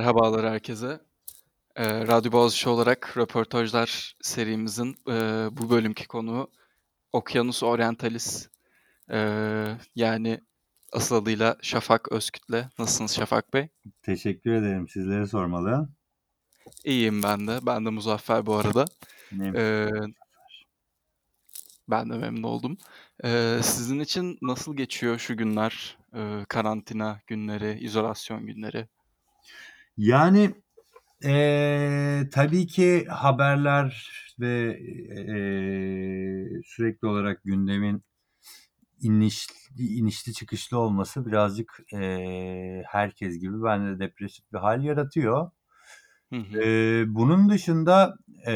Merhabalar herkese. Eee, Radyo Boğaziçi olarak röportajlar serimizin eee, bu bölümki konuğu Okyanus Orientalis. Eee, yani asıl adıyla Şafak Özkütle. Nasılsınız Şafak Bey? Teşekkür ederim. Sizlere sormalı. İyiyim ben de. Ben de Muzaffer bu arada. Eee, ben de memnun oldum. Eee, sizin için nasıl geçiyor şu günler? Eee, karantina günleri, izolasyon günleri? Yani eee, tabii ki haberler ve eee, sürekli olarak gündemin inişli, inişli çıkışlı olması birazcık eee, herkes gibi bende depresif bir hal yaratıyor. Hı hı. Eee, bunun dışında eee,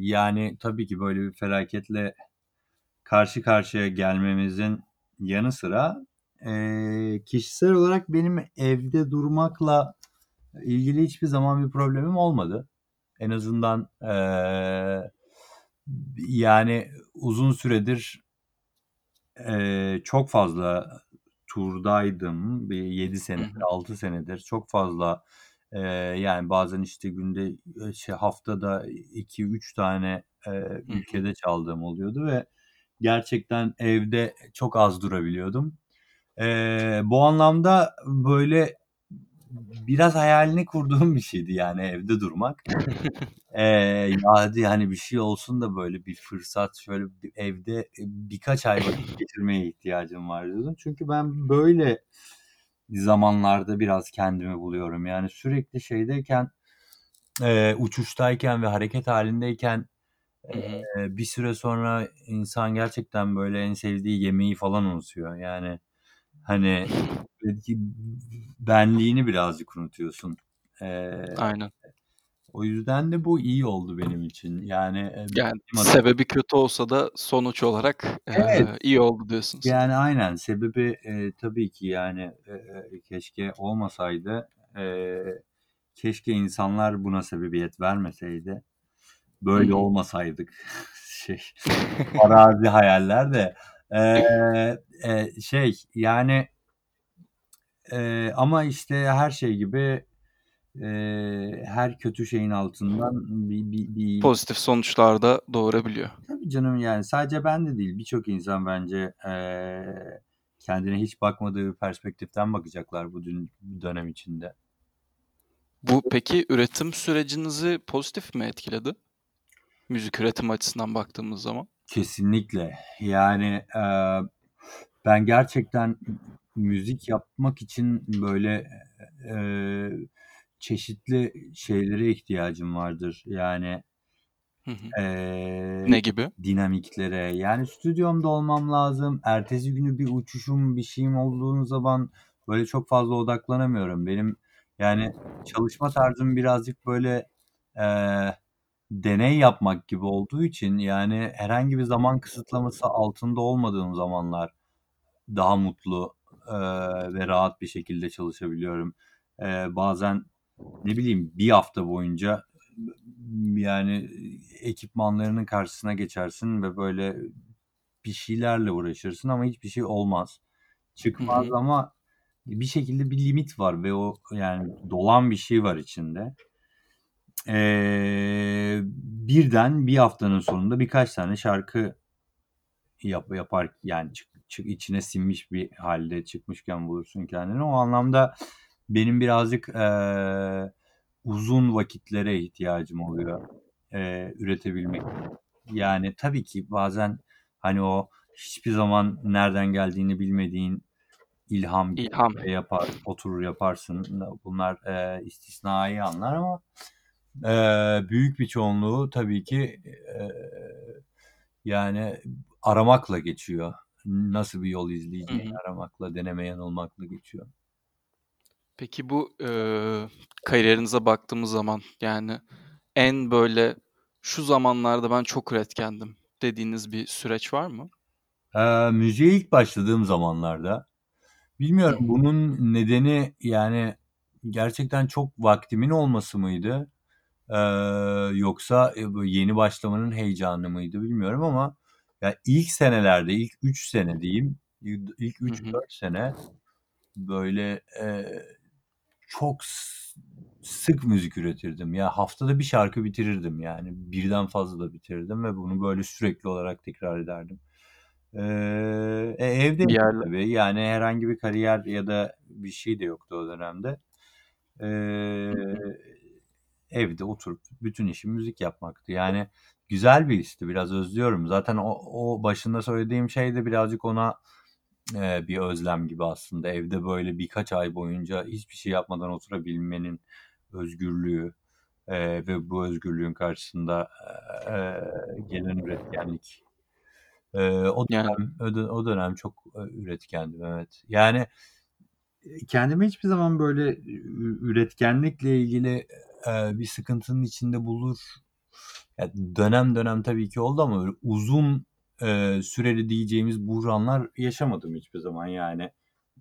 yani tabii ki böyle bir felaketle karşı karşıya gelmemizin yanı sıra eee, kişisel olarak benim evde durmakla ilgili hiçbir zaman bir problemim olmadı. En azından eee, yani uzun süredir eee, çok fazla turdaydım. Bir 7 Hı senedir, hı. 6 senedir çok fazla eee, yani bazen işte günde şey haftada 2-3 tane hı. ülkede çaldığım oluyordu ve gerçekten evde çok az durabiliyordum. Eee, bu anlamda böyle biraz hayalini kurduğum bir şeydi yani evde durmak. Eee, ya hadi hani bir şey olsun da böyle bir fırsat şöyle bir evde e, birkaç ay vakit geçirmeye ihtiyacım var diyordum. Çünkü ben böyle zamanlarda biraz kendimi buluyorum. Yani sürekli şeydeyken, eee, uçuştayken ve hareket halindeyken eee, bir süre sonra insan gerçekten böyle en sevdiği yemeği falan unutuyor. Yani hani belki benliğini birazcık unutuyorsun. Eee, Aynen. o yüzden de bu iyi oldu benim için. Yani e, Yani sebebi kötü olsa da sonuç olarak Evet. eee, iyi oldu diyorsunuz. Yani aynen sebebi eee, tabii ki yani eee, keşke olmasaydı. Eee, keşke insanlar buna sebebiyet vermeseydi. Böyle hı. olmasaydık. Şey, farazi hayaller de. Eee, eee, şey yani eee, ama işte her şey gibi eee, her kötü şeyin altından bir, bir, bir Pozitif sonuçlar da doğurabiliyor. Tabii canım yani sadece ben de değil birçok insan bence eee, kendine hiç bakmadığı bir perspektiften bakacaklar bu dün, dönem içinde. Bu peki üretim sürecinizi pozitif mi etkiledi? Müzik üretim açısından baktığımız zaman. Kesinlikle. Yani eee, ben gerçekten müzik yapmak için böyle eee, çeşitli şeylere ihtiyacım vardır. Yani Hı hı. eee, Ne gibi? dinamiklere. Yani stüdyomda olmam lazım. Ertesi günü bir uçuşum, bir şeyim olduğu zaman böyle çok fazla odaklanamıyorum. Benim yani çalışma tarzım birazcık böyle eee, deney yapmak gibi olduğu için yani herhangi bir zaman kısıtlaması altında olmadığım zamanlar daha mutlu eee, ve rahat bir şekilde çalışabiliyorum. Eee, bazen ne bileyim bir hafta boyunca yani ekipmanlarının karşısına geçersin ve böyle bir şeylerle uğraşırsın ama hiçbir şey olmaz. Hı Çıkmaz hı. ama bir şekilde bir limit var ve o yani dolan bir şey var içinde. Eee, birden bir haftanın sonunda birkaç tane şarkı yap, yapar yani çık, çık içine sinmiş bir halde çıkmışken bulursun kendini. O anlamda benim birazcık eee, uzun vakitlere ihtiyacım oluyor eee, üretebilmek. Yani tabii ki bazen hani o hiçbir zaman nereden geldiğini bilmediğin ilham İlham. yapar, oturur yaparsın. Bunlar eee, istisnai anlar ama eee, büyük bir çoğunluğu tabii ki eee, yani aramakla geçiyor. Nasıl bir yol izleyeceğini hı. aramakla, deneme yanılmakla geçiyor. Peki bu eee, kariyerinize baktığımız zaman yani en böyle şu zamanlarda ben çok üretkendim dediğiniz bir süreç var mı? Eee, müziğe ilk başladığım zamanlarda bilmiyorum bunun nedeni yani gerçekten çok vaktimin olması mıydı? Eee, yoksa e, yeni başlamanın heyecanı mıydı bilmiyorum ama ya ilk senelerde ilk 3 sene diyeyim ilk ilk Hı 3-4 hı. sene böyle eee, çok sık müzik üretirdim. Ya haftada bir şarkı bitirirdim yani. Birden fazla da bitirirdim ve bunu böyle sürekli olarak tekrar ederdim. Eee, e, evdeydim Bir yerle tabii. Yani herhangi bir kariyer ya da bir şey de yoktu o dönemde. Hı. Evde oturup bütün işim müzik yapmaktı. Yani güzel bir histi. Biraz özlüyorum. Zaten o o başında söylediğim şey de birazcık ona, eee, bir özlem gibi aslında. Evde böyle birkaç ay boyunca hiçbir şey yapmadan oturabilmenin özgürlüğü, eee, ve bu özgürlüğün karşısında, eee, gelen üretkenlik. Eee, o dönem o dö o dönem çok, eee, üretkendim, evet. Yani, eee, kendimi hiçbir zaman böyle üretkenlikle ilgili, eee, bir sıkıntının içinde bulur ya dönem dönem tabii ki oldu ama öyle uzun, eee, süreli diyeceğimiz buhranlar yaşamadım hiçbir zaman. Yani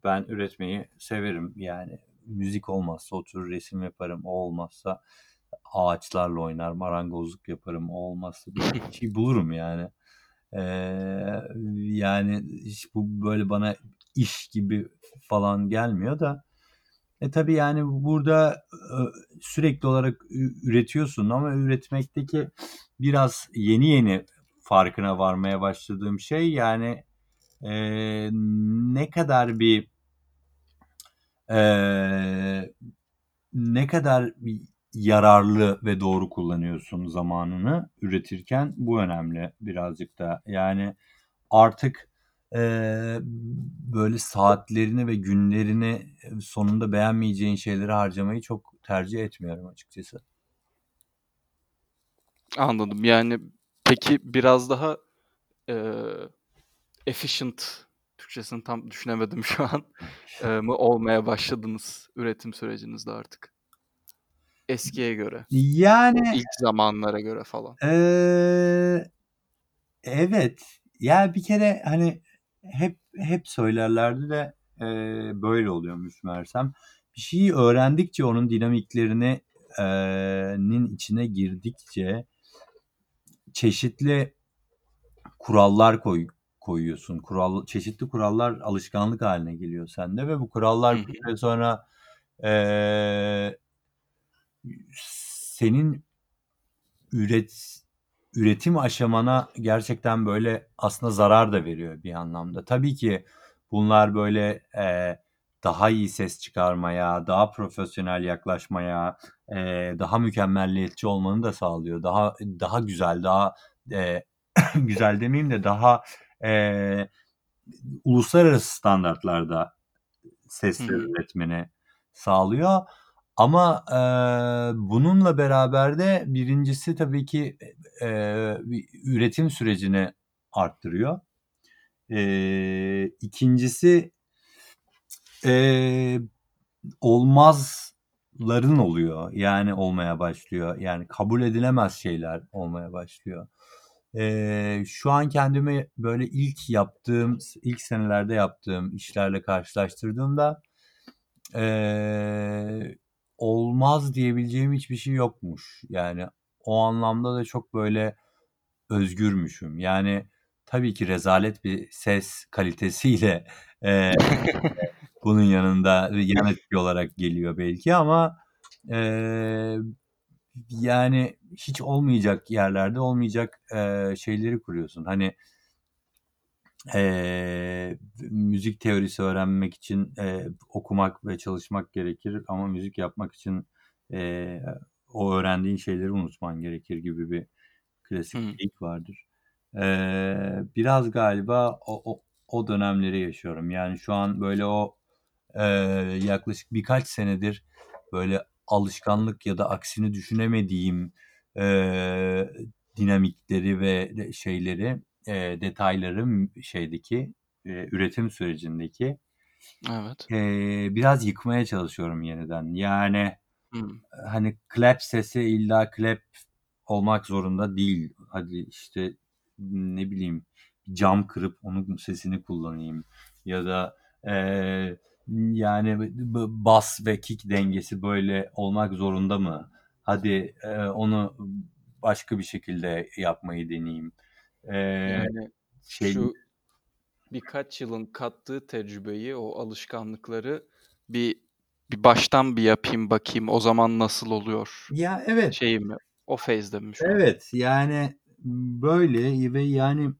ben üretmeyi severim. Yani müzik olmazsa oturur resim yaparım. O olmazsa ağaçlarla oynar, marangozluk yaparım. O olmazsa bir şey bulurum yani. Eee, yani hiç bu böyle bana iş gibi falan gelmiyor da. E, tabii yani burada, ııı, sürekli olarak üretiyorsun ama üretmekteki biraz yeni yeni farkına varmaya başladığım şey yani, eee, ne kadar bir eee, ne kadar bir yararlı ve doğru kullanıyorsun zamanını üretirken bu önemli birazcık da. Yani artık, eee, böyle saatlerini ve günlerini, sonunda beğenmeyeceğin şeylere harcamayı çok tercih etmiyorum açıkçası. Anladım. Yani peki biraz daha, eee, efficient Türkçesini tam düşünemedim şu an, eee, mı olmaya başladınız üretim sürecinizde artık? Eskiye göre. O Yani ilk zamanlara göre falan. Eee, evet. Ya bir kere hani hep hep söylerlerdi de, eee, böyle oluyormuş meğersem. Bir şeyi öğrendikçe onun dinamiklerini eee, nin içine girdikçe çeşitli kurallar koy koyuyorsun. Kural çeşitli kurallar alışkanlık hâline geliyor sende ve bu kurallar bir süre sonra, eee, senin üret üretim aşamana gerçekten böyle aslında zarar da veriyor bir anlamda. Tabii ki bunlar böyle, eee, daha iyi ses çıkarmaya, daha profesyonel yaklaşmaya, eee, daha mükemmeliyetçi olmanı da sağlıyor. Daha daha güzel, daha, eee, güzel demeyeyim de daha, eee, uluslararası standartlarda sesler üretmeni sağlıyor. Ama, eee, bununla beraber de 1'incisi tabii ki, eee, bir üretim sürecini arttırıyor. Eee, 2'ncisi eee, olmazların oluyor. Yani olmaya başlıyor. Yani kabul edilemez şeyler olmaya başlıyor. Eee, şu an kendimi böyle ilk yaptığım, ilk senelerde yaptığım işlerle karşılaştırdığımda, eee, olmaz diyebileceğim hiçbir şey yokmuş. Yani o anlamda da çok böyle özgürmüşüm. Yani tabii ki rezalet bir ses kalitesiyle, eee, bunun yanında yan etki olarak geliyor belki ama, eee, yani hiç olmayacak yerlerde olmayacak, eee, şeyleri kuruyorsun. Hani eee, müzik teorisi öğrenmek için, eee, okumak ve çalışmak gerekir ama müzik yapmak için, eee, o öğrendiğin şeyleri unutman gerekir gibi bir klasik Hıı. geyik vardır. Eee, biraz galiba o o o dönemleri yaşıyorum. Yani şu an böyle o, eee, yaklaşık birkaç senedir böyle alışkanlık ya da aksini düşünemediğim, eee, dinamikleri ve şeyleri, eee, detayları şeydeki, eee, üretim sürecindeki Evet. eee, biraz yıkmaya çalışıyorum yeniden. Yani, eee, hani clap sesi illa clap olmak zorunda değil. Hadi işte, ne bileyim, cam kırıp onun sesini kullanayım ya da, eee, yani bas ve kick dengesi böyle olmak zorunda mı? Hadi, eee, onu başka bir şekilde yapmayı deneyeyim. Eee, Yani şey şu birkaç yılın kattığı tecrübeyi, o alışkanlıkları bir bir baştan bir yapayım bakayım o zaman nasıl oluyor Ya, evet. şeyi mi? O phase'de mi şu an? Evet, yani böyle ve yani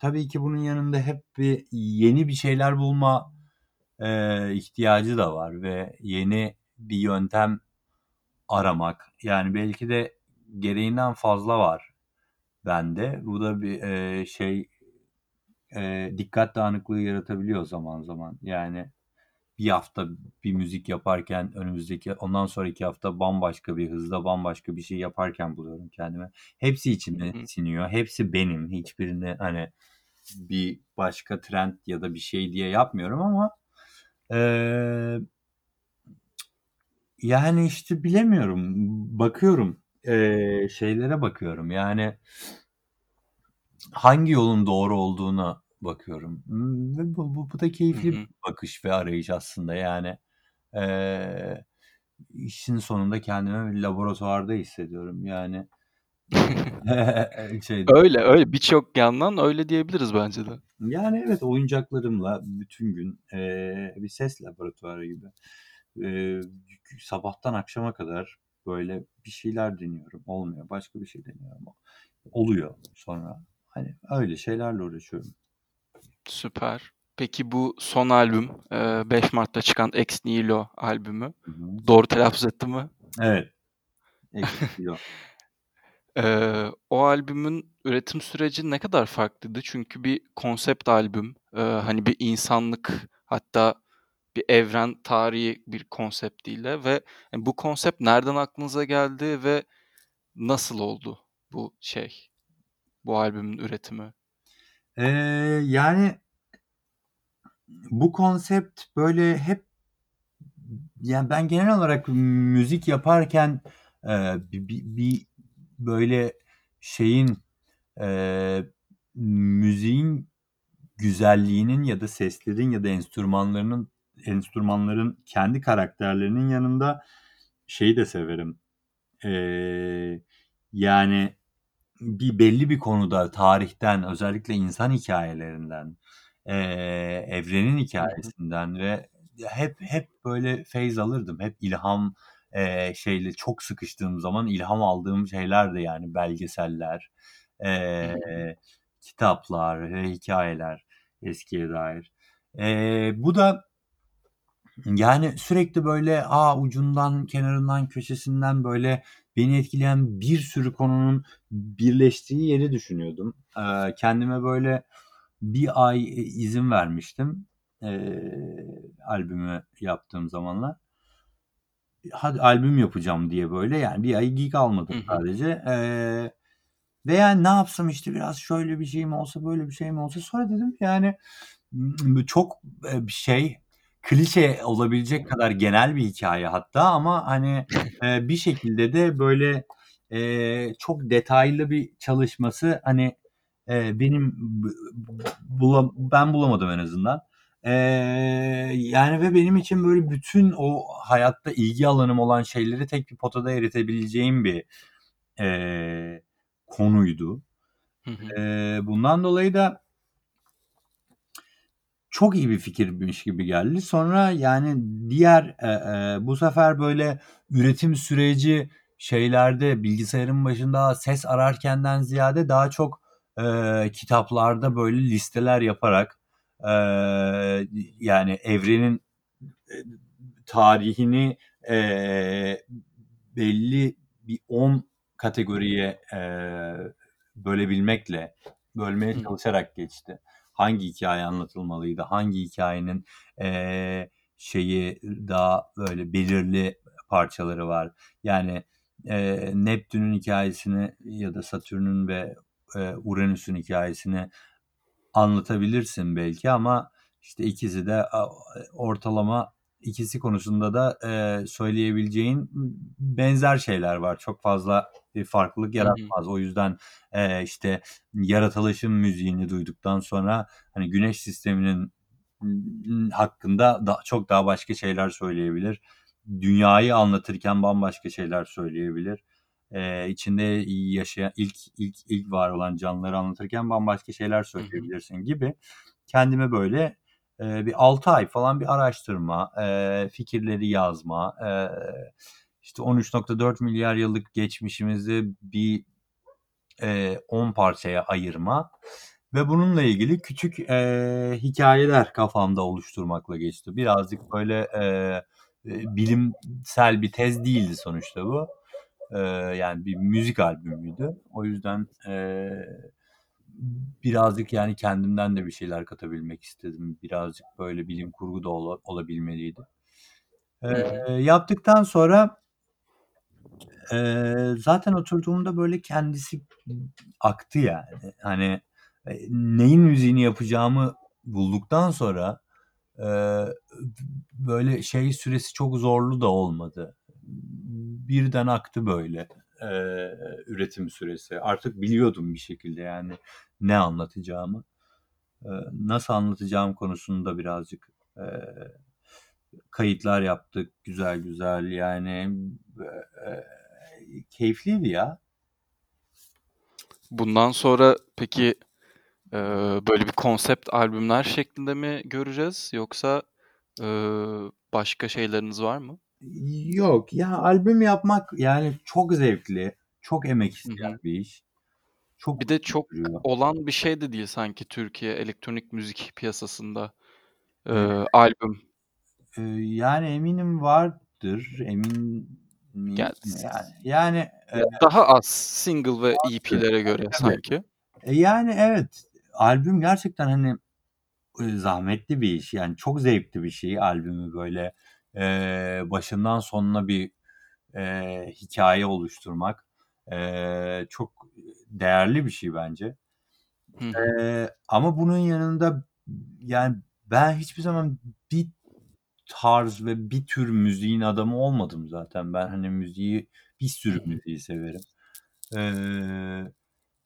tabii ki bunun yanında hep bir yeni bir şeyler bulma, eee, ihtiyacı da var ve yeni bir yöntem aramak. Yani belki de gereğinden fazla var bende. Bu da bir, eee, şey, eee, dikkat dağınıklığı yaratabiliyor zaman zaman. Yani bir hafta bir müzik yaparken önümüzdeki ondan sonraki hafta bambaşka bir hızda bambaşka bir şey yaparken buluyorum kendimi. Hepsi içime siniyor. Hepsi benim. Hiçbirini, hani, bir başka trend ya da bir şey diye yapmıyorum ama, eee, yani, işte, bilemiyorum. Bakıyorum, eee, şeylere bakıyorum, yani hangi yolun doğru olduğuna bakıyorum, ve bu bu bu da Hı keyifli bir hı. bakış ve arayış aslında. Yani, eee, işin sonunda kendimi bir laboratuvarda hissediyorum. Yani şeyde Öyle, öyle. Birçok yandan öyle diyebiliriz bence de. Yani, evet, oyuncaklarımla bütün gün, eee, bir ses laboratuvarı gibi. Eee, sabahtan akşama kadar böyle bir şeyler deniyorum, olmuyor. Başka bir şey deniyorum, oluyor sonra. Hani, öyle şeylerle uğraşıyorum. Süper. Peki bu son albüm, eee, 5 Mart'ta çıkan Ex Nihilo albümü. Hı hı. Doğru telaffuz ettim mi? Evet. Ex Nihilo. Eee, o albümün üretim süreci ne kadar farklıydı? Çünkü bir konsept albüm, eee, hani, bir insanlık hatta bir evren tarihi bir konseptiyle ve bu konsept nereden aklınıza geldi ve nasıl oldu bu şey, bu albümün üretimi? Eee, yani bu konsept böyle hep yani ben genel olarak müzik yaparken, eee, bi bi bir böyle şeyin, eee, müziğin güzelliğinin ya da seslerin ya da enstrümanlarının enstrümanların kendi karakterlerinin yanında şeyi de severim. Eee, yani bir belli bir konuda tarihten özellikle insan hikâyelerinden, eee, evrenin hikâyesinden ve hep hep böyle feyz alırdım. Hep ilham, eee, şeyle çok sıkıştığım zaman ilham aldığım şeylerdi yani belgeseller, eee, kitaplar ve hikâyeler eskiye dair. Eee, bu da yani sürekli böyle, a, ucundan, kenarından, köşesinden böyle beni etkileyen bir sürü konunun birleştiği yeri düşünüyordum. Eee, kendime böyle 1 ay, eee, izin vermiştim, eee, albümü yaptığım zamanlar. Hadi albüm yapacağım diye böyle yani 1 ay gig almadım sadece. Eee, ve yani ne yapsam, işte, biraz şöyle bir şey mi olsa, böyle bir şey mi olsa. Sonra dedim yani, ımm, çok, eee, şey, klişe olabilecek kadar genel bir hikâye hatta ama hani, eee, bir şekilde de böyle, eee, çok detaylı bir çalışması, hani, eee, benim b b bulam ben bulamadım en azından. Eee, yani ve benim için böyle bütün o hayatta ilgi alanım olan şeyleri tek bir potada eritebileceğim bir, eee, konuydu. Hı hı. Eee, bundan dolayı da çok iyi bir fikirmiş gibi geldi. Sonra yani diğer, eee, eee, bu sefer böyle üretim süreci şeylerde, bilgisayarın başında ses ararkenden ziyade daha çok, eee, kitaplarda böyle listeler yaparak, eee, yani evrenin, eee, tarihini, eee, belli bir 10 kategoriye, eee, bölebilmekle, bölmeye çalışarak geçti. Hangi hikâye anlatılmalıydı? Hangi hikâyenin, eee, şeyi daha böyle belirli parçaları var? Yani, eee, Neptün'ün hikâyesini ya da Satürn'ün ve, eee, Uranüs'ün hikâyesini anlatabilirsin belki ama işte ikisi de ortalama ikisi konusunda da, eee, söyleyebileceğin benzer şeyler var. Çok fazla bir farklılık Hı hı. yaratmaz. O yüzden, eee, işte yaratılışın müziğini duyduktan sonra hani Güneş sisteminin hakkında da çok daha başka şeyler söyleyebilir. Dünyayı anlatırken bambaşka şeyler söyleyebilir. Eee, içinde yaşayan ilk ilk ilk var olan canlıları anlatırken bambaşka şeyler Hı hı. söyleyebilirsin gibi kendime böyle, eee, bir 6 ay falan bir araştırma, eee, fikirleri yazma, eee, işte 13.4 milyar yıllık geçmişimizi bir, 10 parçaya ayırma ve bununla ilgili küçük, eee, hikâyeler kafamda oluşturmakla geçti. Birazcık böyle, eee, eee, bilimsel bir tez değildi sonuçta bu. Eee, yani bir müzik albümüydü. O yüzden, eee, birazcık yani kendimden de bir şeyler katabilmek istedim. Birazcık böyle bilim kurgu da ola olabilmeliydi. Eee, yaptıktan sonra eee, zaten oturduğumda böyle kendisi aktı yani. Hani, eee, neyin müziğini yapacağımı bulduktan sonra, eee, böyle şey süresi çok zorlu da olmadı. Birden aktı böyle, eee, üretim süresi. Artık biliyordum bir şekilde yani ne anlatacağımı. Eee, nasıl anlatacağım konusunda birazcık, eee, kayıtlar yaptık güzel güzel yani, eee, keyifliydi ya. Bundan sonra peki, eee, böyle bir konsept albümler şeklinde mi göreceğiz yoksa, ııı, başka şeyleriniz var mı? Yok, ya albüm yapmak yani çok zevkli, çok emek isteyen bir iş. Çok Bir de çok sürüyor. olan bir şey de değil sanki Türkiye elektronik müzik piyasasında, Evet. eee, albüm. Eee, yani eminim vardır, emin s Yani yani, ya daha az single ve. EP'lere göre Tabii. sanki. E, yani evet, albüm gerçekten hani, eee, zahmetli bir iş. Yani çok zevkli bir şey albümü böyle, eee, başından sonuna bir, eee, hikâye oluşturmak. Eee, çok değerli bir şey bence. Hı. Eee, ama bunun yanında yani ben hiçbir zaman tarz ve bir tür müziğin adamı olmadım zaten. Ben hani müziği, bir sürü müziği severim. Eee,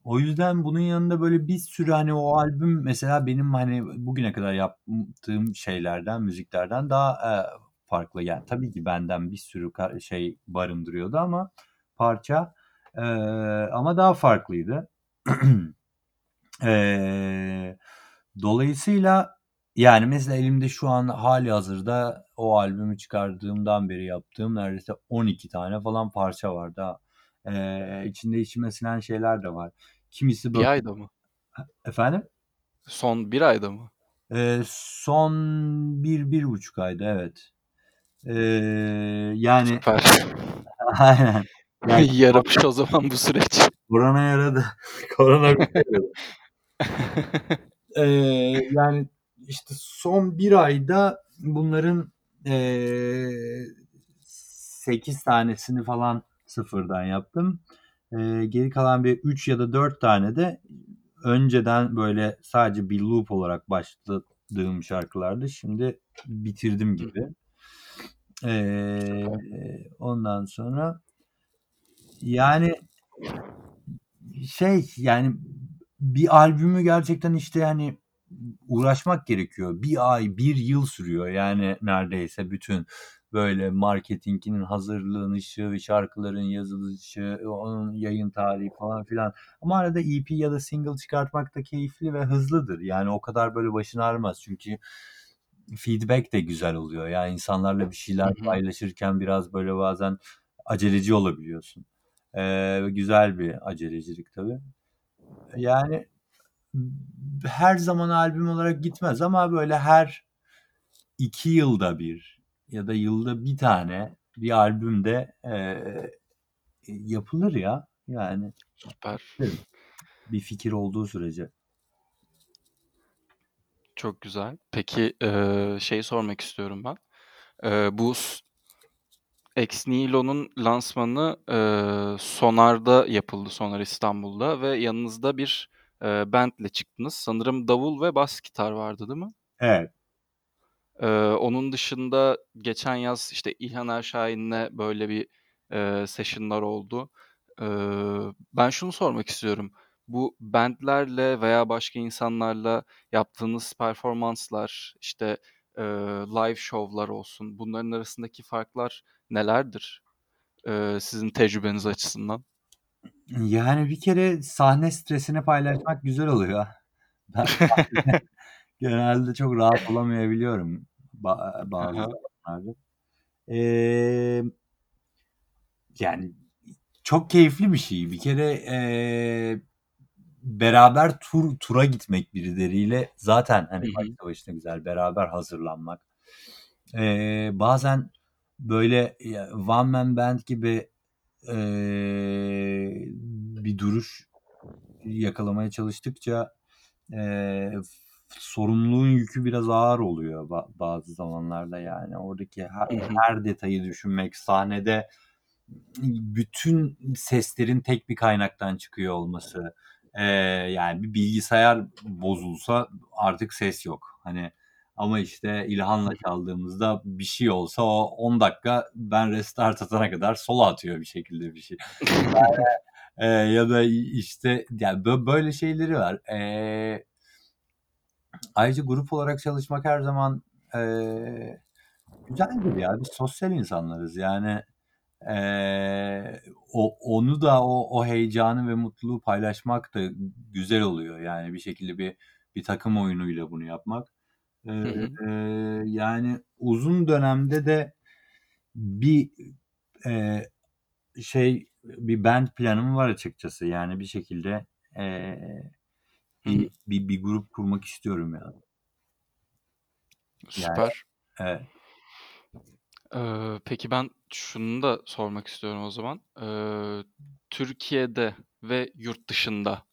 o yüzden bunun yanında böyle bir sürü hani o albüm mesela benim hani bugüne kadar yaptığım şeylerden, müziklerden daha, eee, farklı. Yani tabii ki benden bir sürü ka şey barındırıyordu ama parça, eee, ama daha farklıydı. Eee, dolayısıyla yani mesela elimde şu an hâlihazırda o albümü çıkardığımdan beri yaptığım neredeyse 12 tane falan parça var daha. Eee, içinde içime sinen şeyler de var. Kimisi 1 böyle ayda mı? Efendim? Son 1 ayda mı? Eee, son 1-1,5 ayda evet. Eee, yani Süper. Aynen. Yani Yaramış o zaman bu süreç. Korona yaradı. Korona bize yaradı. Eee, yani işte son 1 ayda bunların, eee, 8 tanesini falan sıfırdan yaptım. Eee, geri kalan bir 3 ya da 4 tane de önceden böyle sadece bir loop olarak başladığım şarkılardı. Şimdi bitirdim gibi. Süper. ondan sonra yani şey yani bir albümü gerçekten işte hani uğraşmak gerekiyor. 1 ay, 1 yıl sürüyor yani neredeyse bütün böyle marketinginin hazırlanışı, şarkıların yazılışı, onun yayın tarihi falan filan. Ama arada EP ya da single çıkartmak da keyifli ve hızlıdır. Yani o kadar böyle başın ağrımaz. Çünkü feedback de güzel oluyor. Yani insanlarla bir şeyler paylaşırken biraz böyle bazen aceleci olabiliyorsun. Eee, güzel bir acelecilik tabii. Yani her zaman albüm olarak gitmez ama böyle her 2 yılda 1 ya da yılda 1 tane bir albüm de, eee, yapılır ya. Yani Süper. Bir fikir olduğu sürece. Çok güzel. Peki, eee, şeyi sormak istiyorum ben. Eee, bu Ex Nihilo'nun lansmanı, eee, Sonar'da yapıldı, Sonar İstanbul'da ve yanınızda bir, eee, band'le çıktınız. Sanırım davul ve bas gitar vardı, değil mi? Evet. Eee, onun dışında geçen yaz, işte, İlhan Erşahin'le böyle bir, eee, session'lar oldu. Eee, ben şunu sormak istiyorum. Bu band'lerle veya başka insanlarla yaptığınız performanslar, işte, eee, live şovlar olsun, bunların arasındaki farklar nelerdir, eee, sizin tecrübeniz açısından? Yani bir kere sahne stresini paylaşmak güzel oluyor. Ben sahnede genelde çok rahat olamayabiliyorum ba bazı Hı zamanlarda. Emm yani çok keyifli bir şey. Bir kere, eee, beraber tur tura gitmek birileriyle zaten, hani, Hı hı. başlı başına güzel. Beraber hazırlanmak. Eee, bazen böyle ya one man band gibi, eee, bir duruş yakalamaya çalıştıkça, f sorumluluğun yükü biraz ağır oluyor ba bazı zamanlarda yani. Oradaki her her detayı düşünmek, sahnede bütün seslerin tek bir kaynaktan çıkıyor olması. Eee, yani bir bilgisayar bozulsa artık ses yok. Hani ama işte İlhan'la çaldığımızda bir şey olsa o 10 dakika ben restart atana kadar solo atıyor bir şekilde bir şey. Yani, eee, ya da işte ya bö böyle şeyleri var. Eee ayrıca grup olarak çalışmak her zaman, eee, güzeldir ya. Biz sosyal insanlarız. Yani, eee, o onu da o o heyecanı ve mutluluğu paylaşmak da güzel oluyor. Yani bir şekilde bir bir takım oyunuyla bunu yapmak. Hı hı. yani uzun dönemde de bir, eee, şey, bir band planım var açıkçası. Yani bir şekilde, hı. bir bir bir grup kurmak istiyorum ya. Yani, Süper. evet. Eee, peki ben şunu da sormak istiyorum o zaman. Eee, Türkiye'de ve yurt dışında,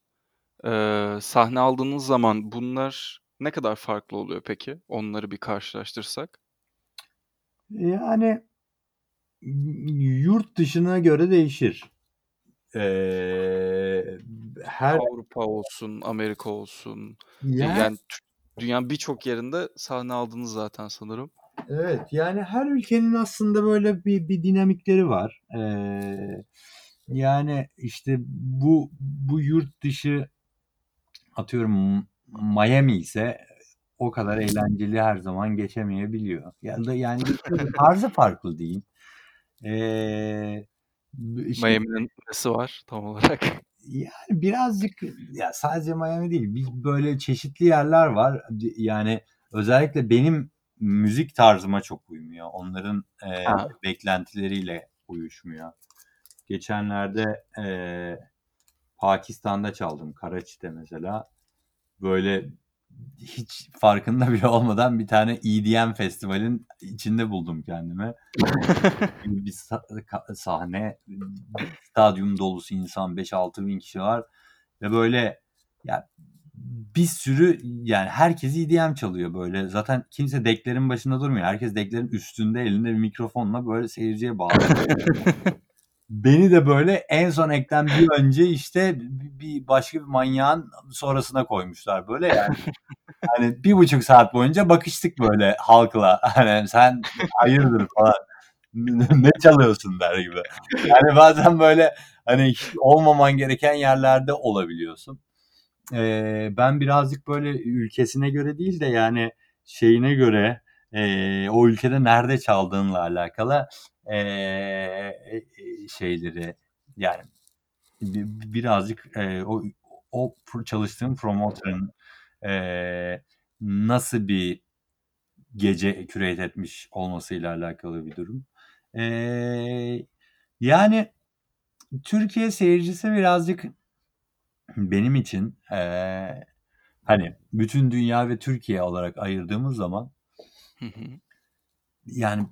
eee, sahne aldığınız zaman bunlar ne kadar farklı oluyor peki? Onları bir karşılaştırsak. Yani yurt dışına göre değişir. Eee, her Avrupa olsun, Amerika olsun, yani tü dünyanın birçok yerinde sahne aldınız zaten sanırım. Evet, yani her ülkenin aslında böyle bir bir dinamikleri var. Eee, yani işte bu bu yurt dışı atıyorum Miami'yse o kadar eğlenceli her zaman geçemeyebiliyor. Ya da yani tarzı farklı diyeyim. B şey Miami'nin nesi var tam olarak? Yani birazcık ya sadece Miami değil, biz böyle çeşitli yerler var. Yani özellikle benim müzik tarzıma çok uymuyor. Onların, Ha. beklentileriyle uyuşmuyor. Geçenlerde, eee, Pakistan'da çaldım, Karachi'de mesela. Böyle hiç farkında bile olmadan bir tane EDM festivalin içinde buldum kendimi. Bir sahne, stadyum dolusu insan, 5-6 bin kişi var ve böyle ya bir sürü yani herkes EDM çalıyor böyle. Zaten kimse decklerin başında durmuyor. Herkes decklerin üstünde elinde bir mikrofonla böyle seyirciye bağlı. Beni de böyle en son ekten bir önce işte bi bir başka bir manyağın sonrasına koymuşlar böyle yani. Hani 1,5 saat boyunca bakıştık böyle halkla. Hani sen hayırdır falan. Ne çalıyorsun der gibi. Yani bazen böyle hani olmaman gereken yerlerde olabiliyorsun. Eee, ben birazcık böyle ülkesine göre değil de yani şeyine göre, eee, o ülkede nerede çaldığınla alakalı, eee, şeyleri yani bi birazcık, eee, o o çalıştığım promotörün, eee, nasıl bir gece curate etmiş olmasıyla alakalı bir durum. Eee, yani Türkiye seyircisi birazcık benim için, eee, hani bütün dünya ve Türkiye olarak ayırdığımız zaman yani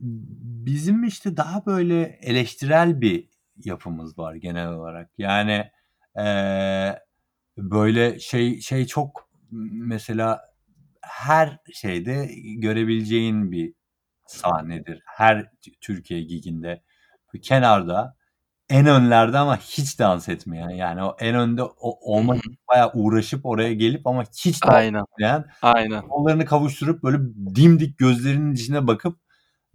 bizim işte daha böyle eleştirel bir yapımız var genel olarak. Yani, eee, böyle şey şey çok mesela her şeyde görebileceğin bir sahnedir. Her Tü Türkiye gig'inde kenarda, en önlerde ama hiç dans etmeyen yani o en önde o olmak için bayağı uğraşıp oraya gelip ama hiç dans Aynen, etmeyen, aynen. kollarını kavuşturup böyle dimdik gözlerinin içine bakıp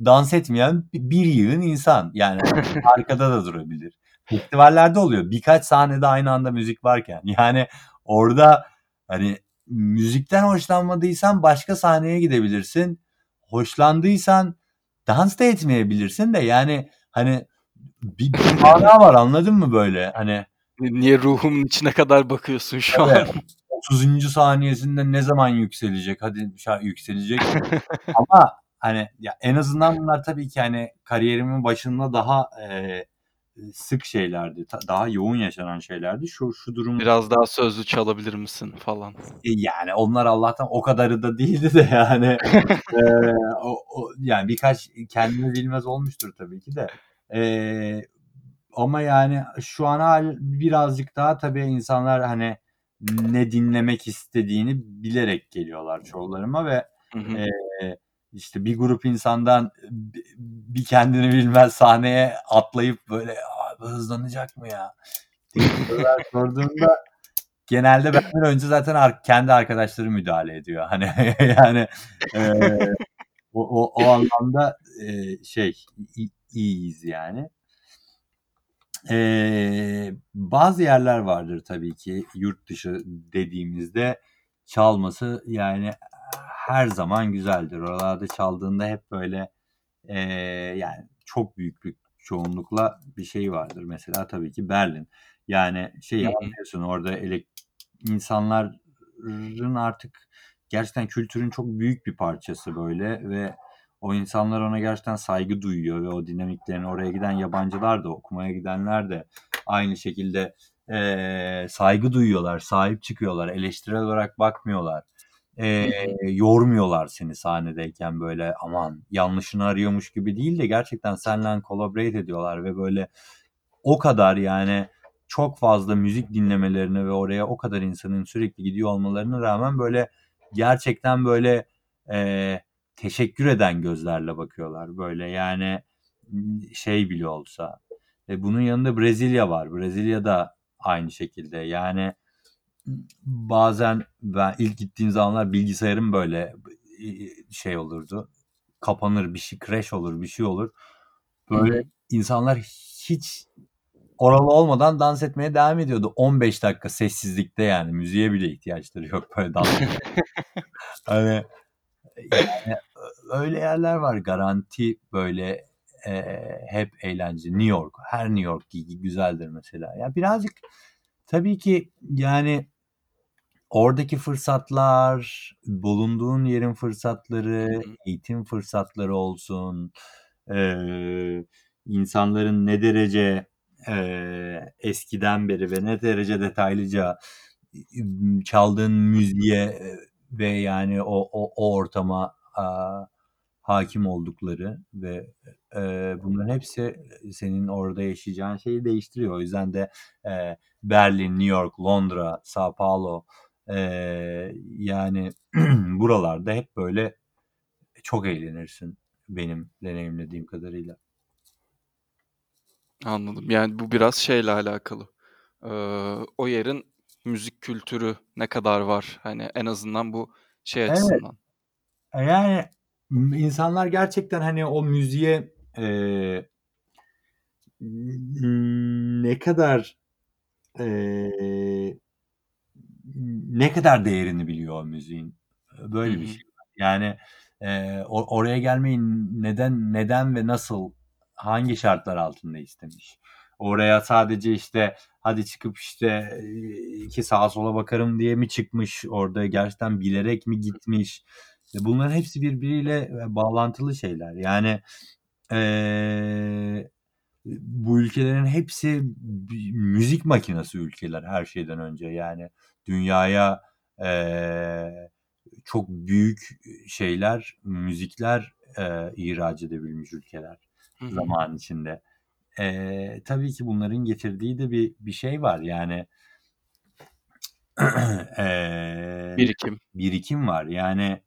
dans etmeyen bi bir yığın insan. Yani arkada da durabilir. Festivallerde oluyor. Birkaç sahnede aynı anda müzik varken. Yani orada hani müzikten hoşlanmadıysan başka sahneye gidebilirsin. Hoşlandıysan dans da etmeyebilirsin de yani hani bir bir mana var anladın mı böyle? Hani Ni niye ruhumun içine kadar bakıyorsun şu Evet. an? O 30. saniyesinde ne zaman yükselecek? Hadi yükselecek. Ama hani ya en azından bunlar tabii ki hani kariyerimin başında daha, eee, sık şeylerdi. Ta daha yoğun yaşanan şeylerdi. Şu şu durum Biraz daha sözlü çalabilir misin falan? E, yani onlar Allah'tan o kadarı da değildi de yani. Eee, o o yani birkaç kendini bilmez olmuştur tabii ki de. Eee, ama yani şu an hâl birazcık daha tabii insanlar hani ne dinlemek istediğini bilerek geliyorlar şovlarıma ve, Hı hı. eee, işte bir grup insandan bi bir kendini bilmez sahneye atlayıp böyle "Abi hızlanacak mı ya?" sorular sorduğunda genelde benden önce zaten kendi arkadaşları müdahale ediyor. Hani yani, eee, o o o anlamda, eee, şey iyiyiz yani. Eee, bazı yerler vardır tabii ki yurt dışı dediğimizde çalması yani her zaman güzeldir. Oralarda çaldığında hep böyle, eee, yani çok büyük bir çoğunlukla bir şey vardır. Mesela tabii ki Berlin. Yani hı. anlıyorsun orada elek insanların artık gerçekten kültürün çok büyük bir parçası böyle ve o insanlar ona gerçekten saygı duyuyor ve o dinamiklerini oraya giden yabancılar da okumaya gidenler de aynı şekilde, eee, saygı duyuyorlar, sahip çıkıyorlar, eleştirel olarak bakmıyorlar. Hı. yormuyorlar seni sahnedeyken böyle aman yanlışını arıyormuş gibi değil de gerçekten seninle collaborate ediyorlar ve böyle o kadar yani çok fazla müzik dinlemelerini ve oraya o kadar insanın sürekli gidiyor olmalarına rağmen böyle gerçekten böyle, eee, teşekkür eden gözlerle bakıyorlar. Böyle yani, şey bile olsa. E, bunun yanında Brezilya var. Brezilya da aynı şekilde. Yani bazen ben ilk gittiğim zamanlar bilgisayarım böyle şey olurdu, kapanır, bir şey crash olur, bir şey olur. Böyle hı. insanlar hiç oralı olmadan dans etmeye devam ediyordu. 15 dakika sessizlikte yani müziğe bile ihtiyaçları yok böyle dans Hani, yani ö öyle yerler var. Garanti böyle, eee, hep eğlence. New York, her New York güzeldir mesela. Ya birazcık tabii ki yani oradaki fırsatlar, bulunduğun yerin fırsatları, hı. eğitim fırsatları olsun, eee, insanların ne derece, eee, eskiden beri ve ne derece detaylıca ımm, çaldığın müziğe, eee, ve yani o o o ortama, aaa, hâkim oldukları ve, eee, bunların hepsi senin orada yaşayacağın şeyi değiştiriyor. O yüzden de, eee, Berlin, New York, Londra, São Paulo, eee, yani buralarda hep böyle çok eğlenirsin benim deneyimlediğim kadarıyla. Anladım. Yani bu biraz şeyle alakalı, eee, o yerin müzik kültürü ne kadar var? Hani en azından bu şey Evet. açısından. E, yani, insanlar gerçekten hani o müziğe, ımm, ne kadar, eee, ne kadar değerini biliyor o müziğin. Böyle bir hı. şey. Yani, eee, o oraya gelmeyi neden neden ve nasıl, hangi şartlar altında istemiş? Oraya sadece işte hadi çıkıp işte, eee, iki sağa sola bakarım diye mi çıkmış? Orada gerçekten bilerek mi gitmiş? E, bunların hepsi birbiriyle, eee, bağlantılı şeyler. Yani, eee, bu ülkelerin hepsi bir müzik makinası ülkeler her şeyden önce. Yani dünyaya, eee, çok büyük şeyler, müzikler, eee, ihraç edebilmiş ülkeler Hı hı. zaman içinde. Eee, tabii ki bunların getirdiği de bir bir şey var yani eee, Birikim. birikim var. Yani,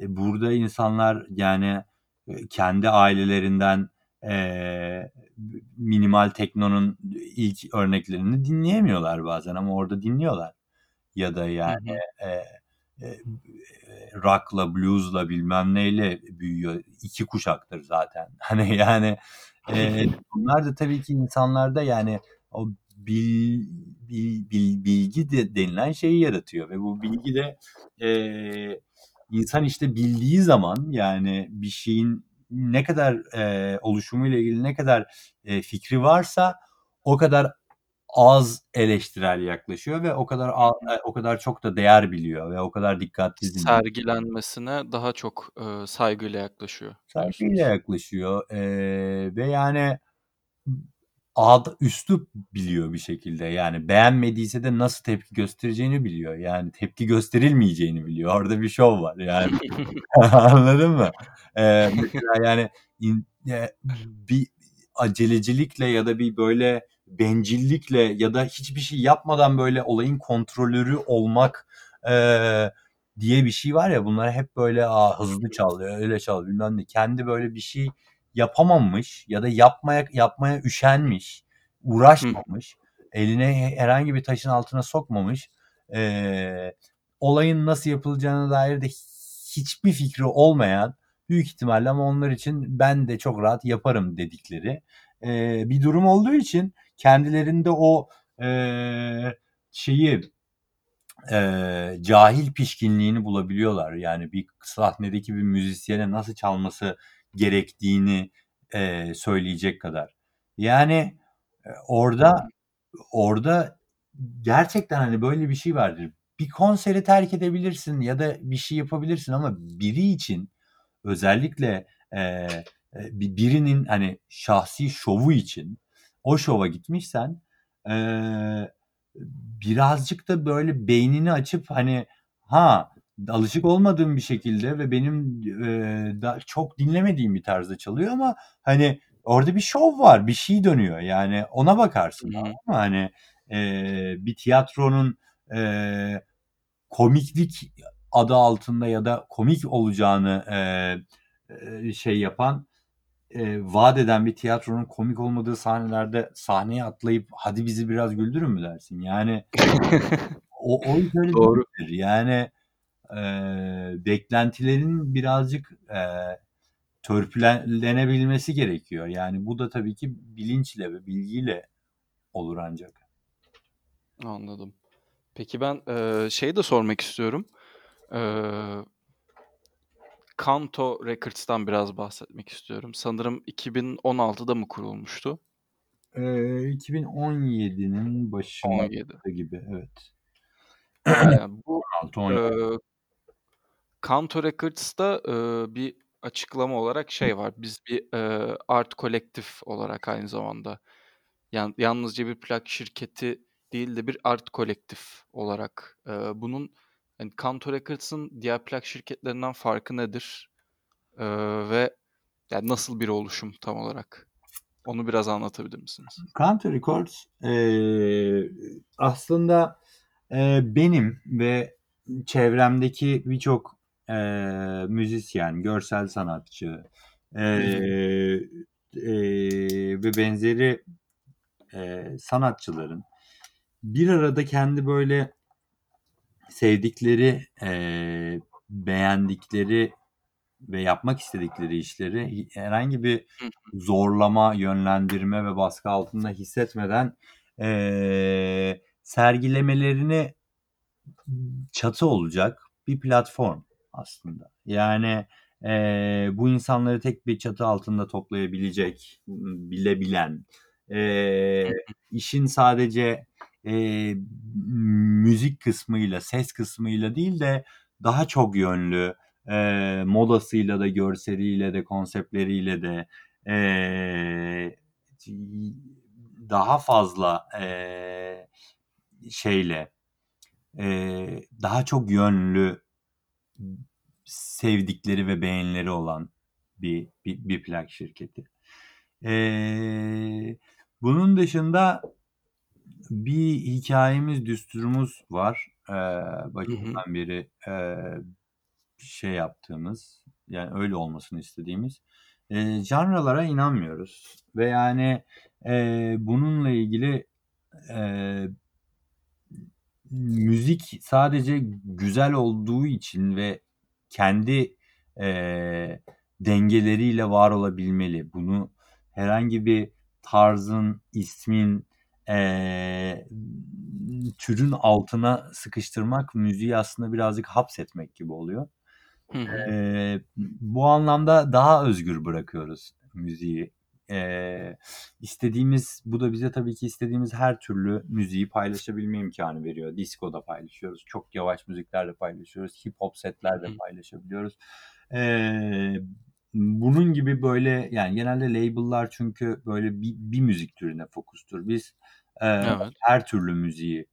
e, burada insanlar yani, eee, kendi ailelerinden, eee, minimal teknonun ilk örneklerini dinleyemiyorlar bazen ama orada dinliyorlar. Ya da Hı yani, hı. eee, eee, eee, rock'la, blues'la bilmem neyle büyüyor. 2 kuşaktır zaten. Hani yani, eee, bunlar da tabii ki insanlarda yani o bil bil bil bilgi de denilen şeyi yaratıyor ve bu bilgi de, eee, insan işte bildiği zaman yani bir şeyin ne kadar, eee, oluşumuyla ilgili ne kadar, eee, fikri varsa o kadar az eleştirel yaklaşıyor ve o kadar o kadar çok da değer biliyor ve o kadar dikkatli dinliyor. Sergilenmesine daha çok, eee, saygıyla yaklaşıyor Saygıyla yaklaşıyor, eee, ve yani ad üslup biliyor bir şekilde. Yani beğenmediyse de nasıl tepki göstereceğini biliyor. Yani tepki gösterilmeyeceğini biliyor. Orada bir şov var yani. Anladın mı? Eee, mesela yani in eee, bir acelecilikle ya da bir böyle bencillikle ya da hiçbir şey yapmadan böyle olayın kontrolörü olmak, eee, diye bir şey var ya bunlar hep böyle, aaa, hızlı çal, öyle çal bilmem ne. Kendi böyle bir şey yapamamış ya da yapmaya yapmaya üşenmiş, Hı. uğraşmamış, eline he herhangi bir taşın altına sokmamış, eee, olayın nasıl yapılacağına dair de hiçbir fikri olmayan, büyük ihtimalle ama onlar için ben de çok rahat yaparım dedikleri, eee, bir durum olduğu için kendilerinde o, eee, şeyi, eee, cahil pişkinliğini bulabiliyorlar. Yani bir sahnedeki bir müzisyene nasıl çalması gerektiğini, eee, söyleyecek kadar. Yani, Hı orada orada gerçekten, hani, böyle bir şey vardır. Bir konseri terk edebilirsin ya da bir şey yapabilirsin ama biri için özellikle, eee, bi birinin, hani, şahsi şovu için o şova gitmişsen, eee, birazcık da böyle beynini açıp, hani, ha, alışık olmadığım bir şekilde ve benim, eee, da çok dinlemediğim bir tarzda çalıyor ama, hani, orada bir şov var, bir şey dönüyor. Yani ona bakarsın, mı? Hani, eee, bir tiyatronun, eee, komiklik adı altında ya da komik olacağını, eee, şey yapan, eee, vaat eden bir tiyatronun komik olmadığı sahnelerde sahneye atlayıp "Hadi bizi biraz güldürün." mü dersin? Yani o o iş öyle Doğru. değildir. Yani, eee, beklentilerin birazcık, eee, törpülenebilmesi gerekiyor. Yani bu da tabii ki bilinçle ve bilgiyle olur ancak. Anladım. Peki ben, eee, şeyi de sormak istiyorum. Eee Kanto Records'tan biraz bahsetmek istiyorum. Sanırım 2016'da mı kurulmuştu? Eee, 2017'nin 17. başında gibi, evet. Aynen. Bu, 16-17. eee Kanto Records'ta, eee, bir açıklama olarak şey var. Biz bir, eee, art kolektif olarak aynı zamanda yan yalnızca bir plak şirketi değil de bir art kolektif olarak, eee, bunun, hani, Kanto Records'ın diğer plak şirketlerinden farkı nedir? Eee, ve yani nasıl bir oluşum tam olarak? Onu biraz anlatabilir misiniz? Kanto Records, eee, aslında, eee, benim ve çevremdeki birçok, eee, müzisyen, görsel sanatçı, eee, eee, ve benzeri, eee, sanatçıların bir arada kendi böyle sevdikleri, eee, beğendikleri ve yapmak istedikleri işleri herhangi bir zorlama, yönlendirme ve baskı altında hissetmeden, eee, sergilemelerini çatı olacak bir platform aslında. Yani, eee, bu insanları tek bir çatı altında toplayabilecek, bilebilen, hı. işin sadece, eee, müzik kısmıyla, ses kısmıyla değil de daha çok yönlü, eee, modasıyla da, görseliyle de, konseptleriyle de, eee, daha fazla, eee, şeyle, eee, daha çok yönlü sevdikleri ve beğenileri olan bir bir bir plak şirketi. Eee, bunun dışında bir hikâyemiz, düsturumuz var. Eee, Hı hı. başından beri, eee, şey yaptığımız, yani öyle olmasını istediğimiz, eee, janralara inanmıyoruz ve yani, eee, bununla ilgili, eee, müzik sadece güzel olduğu için ve kendi, eee, dengeleriyle var olabilmeli. Bunu herhangi bir tarzın, ismin, eee, türün altına sıkıştırmak müziği aslında birazcık hapsetmek gibi oluyor. Hı hı. Eee, bu anlamda daha özgür bırakıyoruz müziği. eee, istediğimiz bu da bize tabii ki istediğimiz her türlü müziği paylaşabilme imkânı veriyor. Disko da paylaşıyoruz, çok yavaş müzikler de paylaşıyoruz, hip hop setler de Hı paylaşabiliyoruz. Eee, bunun gibi böyle yani genelde label'lar çünkü böyle bir bir müzik türüne fokustur. Biz, eee, Evet. her türlü müziği,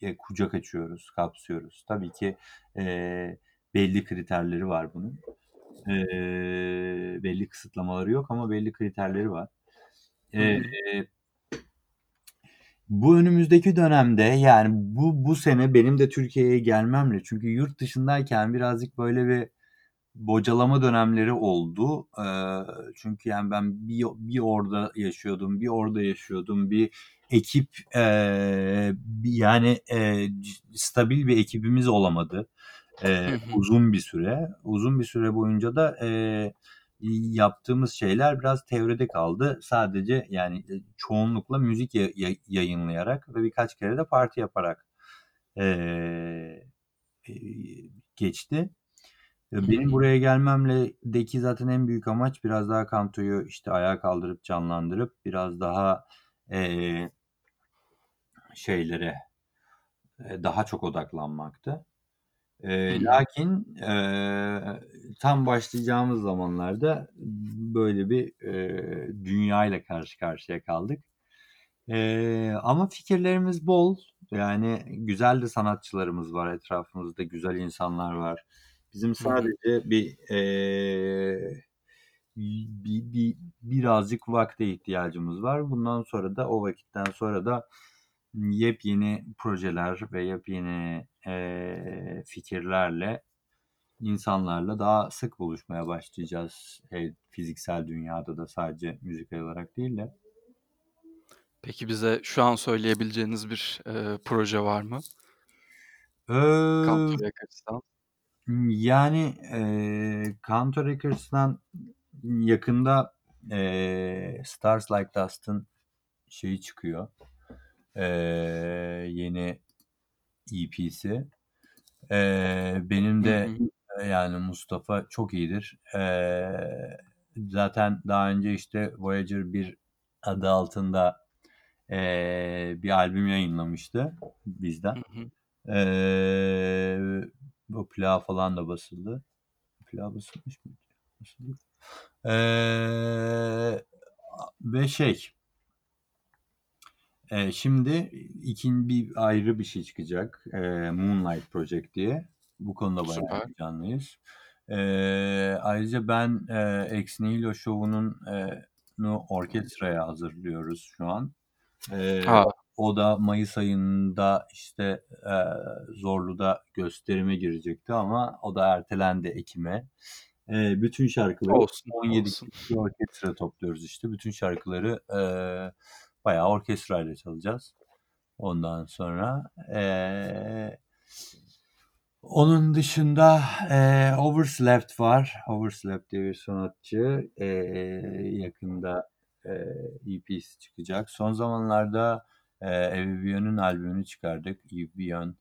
ya kucak açıyoruz, kapsıyoruz. Tabii ki, eee, belli kriterleri var bunun. Eee, belli kısıtlamaları yok ama belli kriterleri var. Hı. Eee bu önümüzdeki dönemde yani bu bu sene benim de Türkiye'ye gelmemle çünkü yurt dışındayken birazcık böyle bir bocalama dönemleri oldu. Çünkü yani ben bir bir orada yaşıyordum, bir orada yaşıyordum. Bir ekip, yani, stabil bir ekibimiz olamadı, uzun bir süre. Uzun bir süre boyunca da, yaptığımız şeyler biraz teoride kaldı. Sadece yani, eee, çoğunlukla müzik ya ya yayınlayarak ve birkaç kere de parti yaparak, geçti. Benim buraya gelmemle deki zaten en büyük amaç biraz daha Kanto'yu, işte, ayağa kaldırıp canlandırıp biraz daha, eee şeylere, eee, daha çok odaklanmaktı. Hı Eee, hı. lakin, eee, tam başlayacağımız zamanlarda böyle bir, eee, dünyayla karşı karşıya kaldık. Eee, ama fikirlerimiz bol. Yani güzel de sanatçılarımız var, etrafımızda güzel insanlar var. Bizim sadece bir, eee, bi bi birazcık vakte ihtiyacımız var. Bundan sonra da o vakitten sonra da yepyeni projeler ve yepyeni, eee, fikirlerle insanlarla daha sık buluşmaya başlayacağız. Eee, fiziksel dünyada da sadece müzikal olarak değil de. Peki bize şu an söyleyebileceğiniz bir, eee, proje var mı? Kanto Records'tan. Yani, eee, Kanto Records'tan yakında, eee, Stars Like Dust'ın şeyi çıkıyor, eee, yeni EP'si. Eee, benim Hı de, hı. yani Mustafa çok iyidir. Eee, zaten daha önce, işte, Voyager 1 adı altında, eee, bir albüm yayınlamıştı bizden. Hı hı. Eee, bu plağı falan da basıldı. Plağı basılmış mıydı? Basılı. Eee, a ve şey eee, şimdi ikin bir ayrı bir şey çıkacak, eee, Moonlight Project diye. Bu konuda bayağı Süper. heyecanlıyız. Eee, ayrıca ben, eee, Ex Nihilo şovunun nu orkestraya hazırlıyoruz şu an. Eee, A! O da mayıs ayında, işte, eee, Zorlu'da gösterime girecekti ama o da ertelendi ekime. Eee, bütün şarkıları Olsun, 17 olsun. orkestra topluyoruz, işte. Bütün şarkıları, eee, bayağı orkestrayla çalacağız. Ondan sonra, eee onun dışında, eee, Overslept var. Overslept diye bir sanatçı. Eee, yakında, eee, EP'si çıkacak. Son zamanlarda, eee, Evie Beyond'un albümünü çıkardık. Evie Beyond.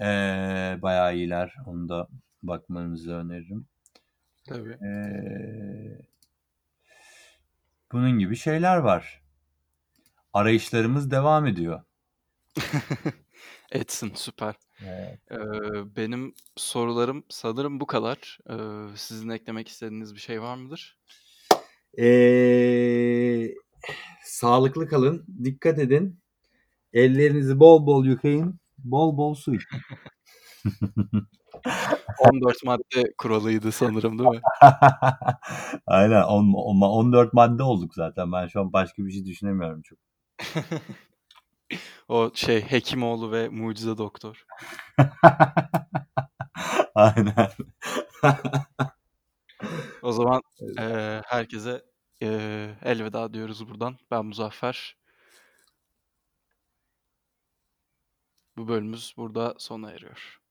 Eee, bayağı iyiler. Onu da bakmanızı öneririm. Tabii. Eee bunun gibi şeyler var. Arayışlarımız devam ediyor. Etsin, süper. Evet. Eee, benim sorularım sanırım bu kadar. Eee, sizin eklemek istediğiniz bir şey var mıdır? Eee, sağlıklı kalın, dikkat edin. Ellerinizi bol bol yıkayın, bol bol su için. 14 madde kuralıydı sanırım, değil mi? Aynen, on on 14 madde olduk zaten. Ben şu an başka bir şey düşünemiyorum çok. O şey, Hekimoğlu ve Mucize Doktor. Aynen. O zaman, eee, herkese, eee, elveda diyoruz buradan. Ben Muzaffer. Bu bölümümüz burada sona eriyor.